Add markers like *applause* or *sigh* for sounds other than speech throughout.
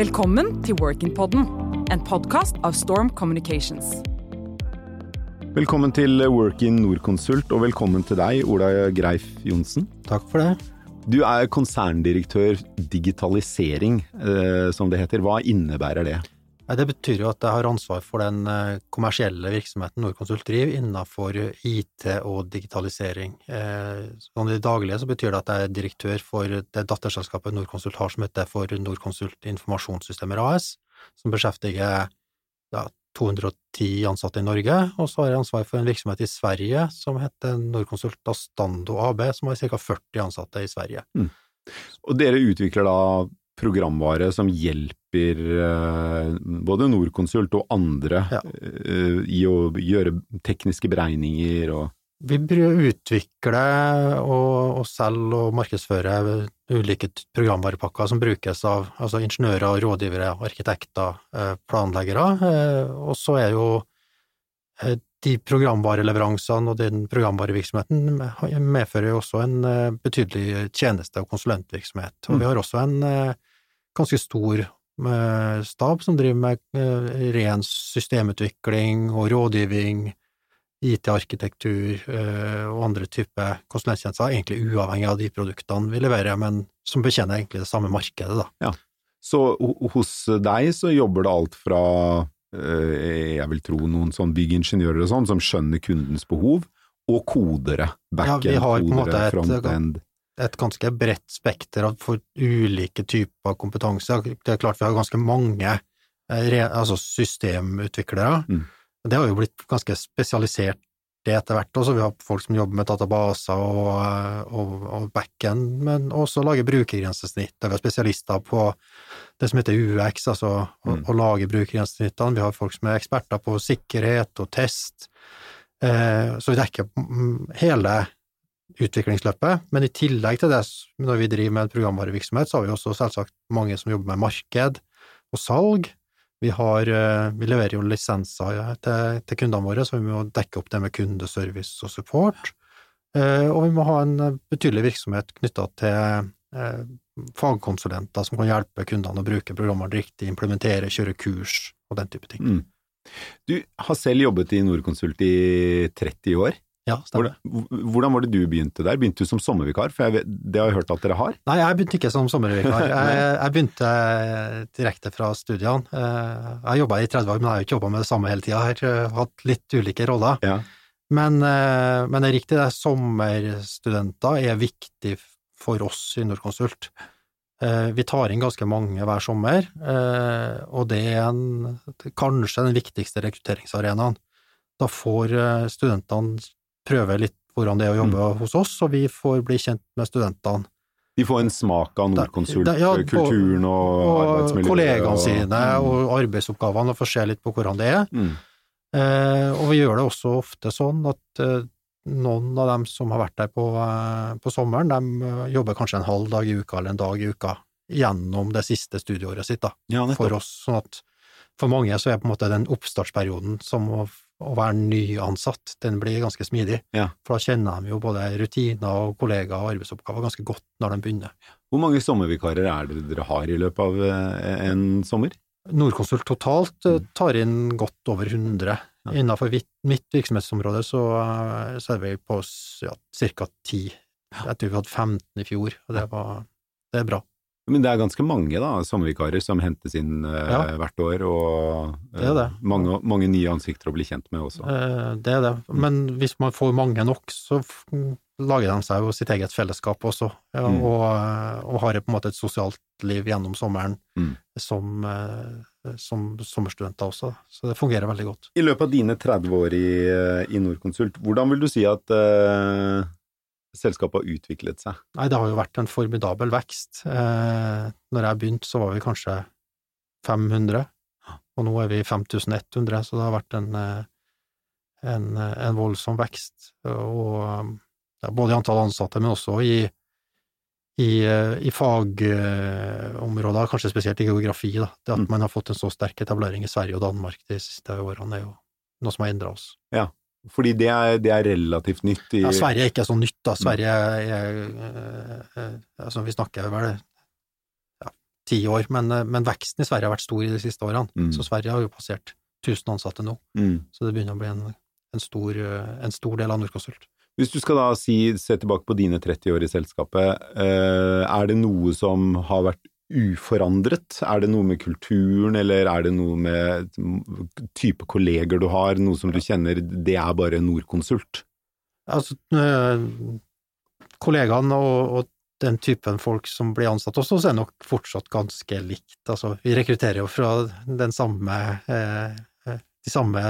Velkommen til Workin-podden, en podkast av Storm Communications. Velkommen til Workin Norconsult, og velkommen til deg, Ola Greif Johnsen. Takk for det. Du er konserndirektør digitalisering, eh, som det heter. Hva innebærer det? Det betyr jo at jeg har ansvar for den eh, kommersielle virksomheten Norconsult driver innenfor IT og digitalisering. Eh, sånn I det daglige så betyr det at jeg er direktør for det datterselskapet Norconsult har som heter for Norconsult Informasjonssystemer AS, som beskjeftiger ja, 210 ansatte i Norge, og så har jeg ansvar for en virksomhet i Sverige som heter Norconsult Astando AB, som har ca. 40 ansatte i Sverige. Mm. Og dere utvikler da programvare som hjelper uh, både Norconsult og andre ja. uh, i å gjøre tekniske beregninger og Vi utvikler og, og selger og markedsfører ulike programvarepakker som brukes av altså ingeniører, rådgivere, arkitekter, uh, planleggere, og så er jo de programvareleveransene og den programvarevirksomheten medfører jo også en betydelig tjeneste- og konsulentvirksomhet. Og vi har også en ganske stor eh, stab som driver med eh, ren systemutvikling og rådgivning, IT-arkitektur eh, og andre typer konsulenttjenester, egentlig uavhengig av de produktene vi leverer, men som betjener egentlig det samme markedet, da. Ja. Så hos deg så jobber det alt fra jeg vil tro noen sånn byggingeniører og sånn, som skjønner kundens behov, og kodere. Backend-kodere, front-end. et ganske bredt spekter for ulike typer kompetanse. Det er klart vi har ganske mange eh, altså systemutviklere. Mm. Det har jo blitt ganske spesialisert det etter hvert også. Vi har folk som jobber med databaser og, eh, og, og backend, men også lager brukergrensesnitt. Vi har spesialister på det som heter UX, altså mm. å, å, lage brukergrensesnittene. Vi har folk som er eksperter på sikkerhet og test. Eh, så vi dekker hele utviklingsløpet, men i tillegg til det, når vi driver med programvarevirksomhet, så har vi også selvsagt mange som jobber med marked og salg. Vi, har, eh, vi leverer jo lisenser til, til, kundene våre, så vi må dekke opp det med kundeservice og support. Eh, og vi må ha en betydelig virksomhet knytta til eh, fagkonsulenter som kan hjelpe kundene å bruke programmene riktig, implementere, kjøre kurs og den type ting. Mm. Du har selv jobbet i Norconsult i 30 år. Ja, stemmer. Hvordan, hvordan var det du begynte der? Begynte du som sommervikar? For jeg, det har jeg hørt at dere har? Nei, jeg begynte ikke som sommervikar. *laughs* Jeg, jeg begynte direkte fra studiene. Eh, jeg jobba i 30 år, men jeg har ikke jobba med det samme hele tida. Jeg har hatt litt ulike roller. Ja. Men, eh, men, det er riktig, det. Sommerstudenter er viktig for oss i Norconsult. Eh, vi tar inn ganske mange hver sommer, og det er en, kanskje den viktigste rekrutteringsarenaen. Da får studentene prøve litt hvordan det er å jobbe mm. hos oss, og vi får bli kjent med studentene. De får en smak av Nordkonsult kulturen ja, og, og arbeidsmiljøet? Kollegaene og, sine og arbeidsoppgavene, og får se litt på hvordan det er. Mm. Eh, og vi gjør det også ofte sånn at eh, noen av dem som har vært der på, eh, på sommeren, de eh, jobber kanskje en halv dag i uka eller en dag i uka gjennom det siste studieåret sitt, da, ja, for oss. Sånn at for mange så er på en måte den oppstartsperioden som å å være nyansatt, den blir ganske smidig. Ja. For da kjenner de jo både rutiner og kollegaer og arbeidsoppgaver ganske godt når de begynner. Hvor mange sommervikarer er det dere har i løpet av eh, en sommer? Norconsult totalt eh, mm. tar inn godt over 100. Ja. Innenfor mitt virksomhetsområde så, eh, så er vi på ja, ca. 10. Jeg tror vi hadde 15 i fjor, og det, var, det er bra. Men det er ganske mange da, sommervikarer som hentes inn uh, ja. hvert år, og uh, det det. Mange, mange, nye ansikter å bli kjent med også. Uh, det er det, men hvis man får mange nok, så lager de seg jo sitt eget fellesskap også, ja, mm. og, og, har på en måte et sosialt liv gjennom sommeren mm. som, som, sommerstudenter også, så det fungerer veldig godt. I løpet av dine 30 år i, i Norconsult, hvordan vil du si at selskapet har utviklet seg? Nei, det har jo vært en formidabel vekst. Eh, når jeg begynte, så var vi kanskje 500, og nå er vi 5100, så det har vært en, eh, en, en voldsom vekst. Og ja, både i antall ansatte, men også i, i, eh, i fagområder, kanskje spesielt i geografi. Da. Det at mm. man har fått en så sterk etablering i Sverige og Danmark de siste årene, er jo noe som har endra oss. Ja, fordi det er, det er relativt nytt i ja, Sverige er ikke så nytt, da. Sverige er, er, er altså Vi snakker vel ja, ti år, men, eh, men, veksten i Sverige har vært stor i de siste årene. Mm. Så Sverige har jo passert 1000 ansatte nå. Mm. Så det begynner å bli en, en, stor, en stor, del av Norconsult. Hvis du skal da si, se tilbake på dine 30 år i selskapet, er det noe som har vært uforandret? Er det noe med kulturen, eller er det noe med type kolleger du har, noe som du kjenner det er bare Norconsult? Altså, kollegaene og, og, den typen folk som blir ansatt hos oss, er nok fortsatt ganske likt. Altså, vi rekrutterer jo fra den samme, eh, de samme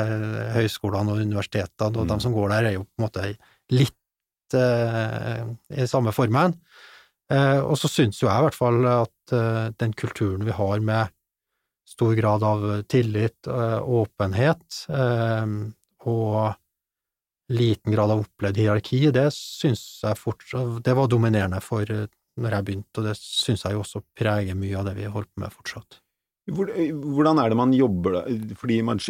høyskolene og universitetene, og mm. de som går der, er jo på en måte litt eh, i samme formen. Eh, og så syns jo jeg i hvert fall at eh, den kulturen vi har med stor grad av tillit, eh, åpenhet og liten grad av opplevd hierarki, det syns jeg fortsatt Det var dominerende for når jeg begynte, og det syns jeg jo også preger mye av det vi holder på med fortsatt. Hvordan er det man jobber? Fordi man,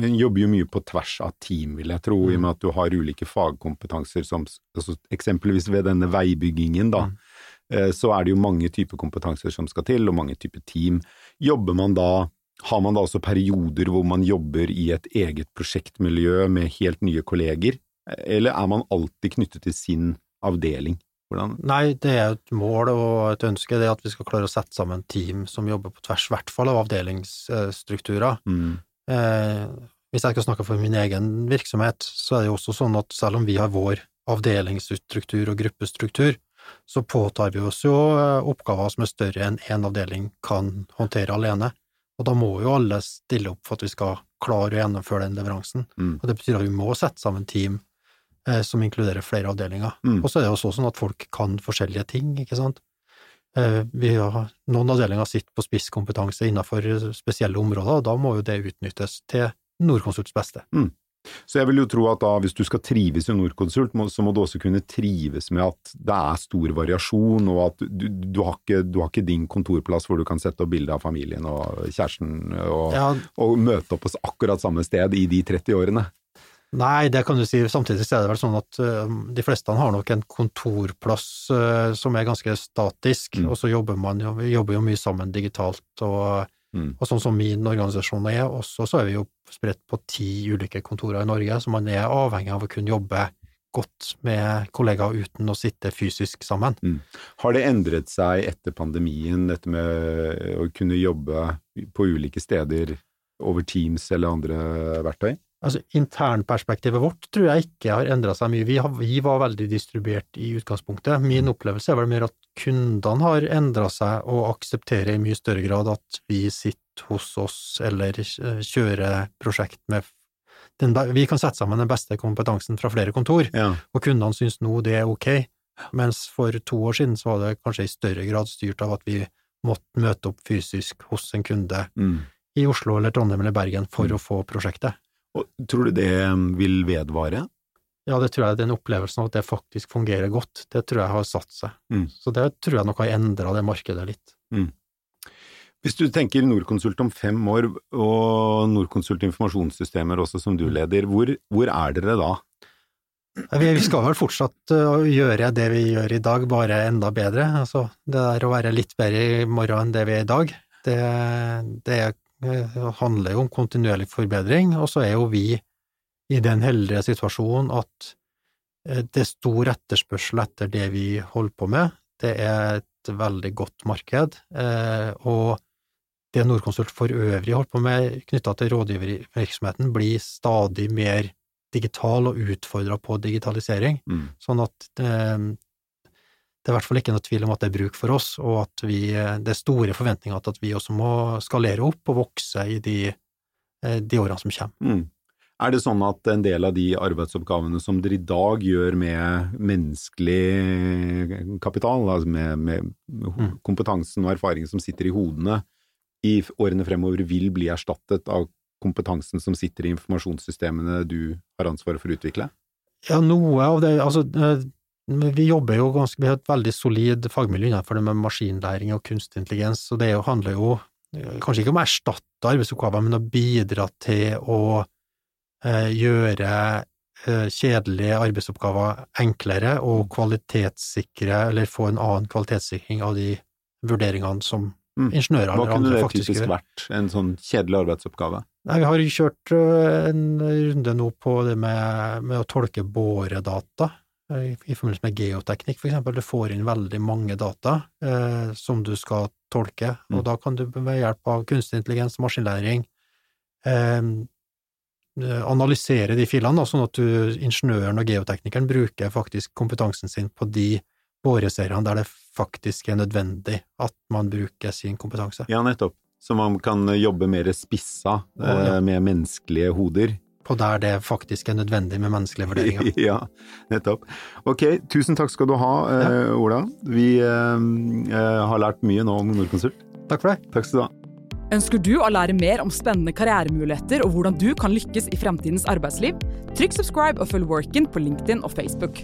man, jobber jo mye på tvers av team, vil jeg tro, mm. i og med at du har ulike fagkompetanser som altså Eksempelvis ved denne veibyggingen, da. Mm. Så er det jo mange typer kompetanser som skal til, og mange typer team. Jobber man da har man da også perioder hvor man jobber i et eget prosjektmiljø med helt nye kolleger, eller er man alltid knyttet til sin avdeling? Hvordan? Nei, det er et mål og et ønske det at vi skal klare å sette sammen team som jobber på tvers, i hvert fall av avdelingsstrukturer. Mm. Eh, hvis jeg skal snakke for min egen virksomhet, så er det jo også sånn at selv om vi har vår avdelingsstruktur og gruppestruktur, så påtar vi oss jo eh, oppgaver som er større enn én en avdeling kan håndtere alene. Og da må jo alle stille opp for at vi skal klare å gjennomføre den leveransen. Mm. Og det betyr at vi må sette sammen team eh, som inkluderer flere avdelinger. Mm. Og så er det også sånn at folk kan forskjellige ting, ikke sant. Eh, har, noen avdelinger sitter på spisskompetanse innenfor spesielle områder, og da må jo det utnyttes til Norconsults beste. Mm. Så jeg vil jo tro at da, hvis du skal trives i Norconsult, så må du også kunne trives med at det er stor variasjon, og at du, du, har, ikke, du har, ikke, din kontorplass hvor du kan sette opp bilde av familien og kjæresten og, ja. og, møte opp på akkurat samme sted i de 30 årene. Nei, det kan du si. Samtidig er det vel sånn at uh, de fleste har nok en kontorplass uh, som er ganske statisk, mm. og så jobber man jo, jobber jo mye sammen digitalt. og Mm. Og sånn som min organisasjon er, også så er vi jo spredt på ti ulike kontorer i Norge, så man er avhengig av å kunne jobbe godt med kollegaer uten å sitte fysisk sammen. Mm. Har det endret seg etter pandemien, dette med å kunne jobbe på ulike steder over Teams eller andre verktøy? Altså, Internperspektivet vårt tror jeg ikke har endra seg mye. Vi, har, vi, var veldig distribuert i utgangspunktet. Min opplevelse er vel mer at kundene har endra seg og aksepterer i mye større grad at vi sitter hos oss eller kjører prosjekt med den, Vi kan sette sammen den beste kompetansen fra flere kontor, ja. og kundene syns nå det er ok, mens for to år siden så var det kanskje i større grad styrt av at vi måtte møte opp fysisk hos en kunde mm. i Oslo eller Trondheim eller Bergen for mm. å få prosjektet. Og tror du det vil vedvare? Ja, det tror jeg den opplevelsen av at det faktisk fungerer godt, det tror jeg har satt seg. Mm. Så det tror jeg nok har endra det markedet litt. Mm. Hvis du tenker Norconsult om fem år, og Norconsult informasjonssystemer også som du leder, hvor, hvor er dere da? Vi skal vel fortsatt øh, gjøre det vi gjør i dag, bare enda bedre. Altså, det der å være litt bedre i morgen enn det vi er i dag, det, det handler jo om kontinuerlig forbedring, og så er jo vi i den heldige situasjonen at eh, det er stor etterspørsel etter det vi holder på med. Det er et veldig godt marked, eh, og det Nordkonsult for øvrig holder på med knytta til rådgivervirksomheten, blir stadig mer digital og utfordra på digitalisering, mm. sånn at det, eh, er i hvert fall ikke noe tvil om at det er bruk for oss, og at vi, det er store forventninger til at vi også må skalere opp og vokse i de, de årene som kommer. Mm. Er det sånn at en del av de arbeidsoppgavene som dere i dag gjør med menneskelig kapital, altså med, med mm. kompetansen og erfaringen som sitter i hodene, i årene fremover vil bli erstattet av kompetansen som sitter i informasjonssystemene du har ansvaret for å utvikle? Ja, noe av det Altså, eh, vi jobber jo ganske Vi har et veldig solid fagmiljø innenfor det med maskinlæring og kunstig intelligens, og det handler jo eh, kanskje ikke om å erstatte arbeidsoppgaver, men å bidra til å Eh, gjøre eh, kjedelige arbeidsoppgaver enklere og kvalitetssikre, eller få en annen kvalitetssikring av de vurderingene som mm. ingeniører Hva kunne det typisk vært? En sånn kjedelig arbeidsoppgave? Nei, Vi har kjørt eh, en runde nå på det med, med å tolke båredata i forbindelse med geoteknikk, for eksempel. Du får inn veldig mange data eh, som du skal tolke, og mm. da kan du ved hjelp av kunstig intelligens, maskinlæring, eh, analysere de filene, da, sånn at du, ingeniøren og geoteknikeren bruker faktisk kompetansen sin på de boreseriene der det faktisk er nødvendig at man bruker sin kompetanse. Ja, nettopp. Så man kan jobbe mer spissa oh, ja. med menneskelige hoder. På der det faktisk er nødvendig med menneskelige vurderinger. *laughs* ja, nettopp. Ok, tusen takk skal du ha, ja. Eh, Ola. Vi eh, har lært mye nå om Nordkonsult. Takk for det. Takk skal du ha. Ønsker du å lære mer om spennende karrieremuligheter og hvordan du kan lykkes i fremtidens arbeidsliv? Trykk subscribe og følg Workin på LinkedIn og Facebook.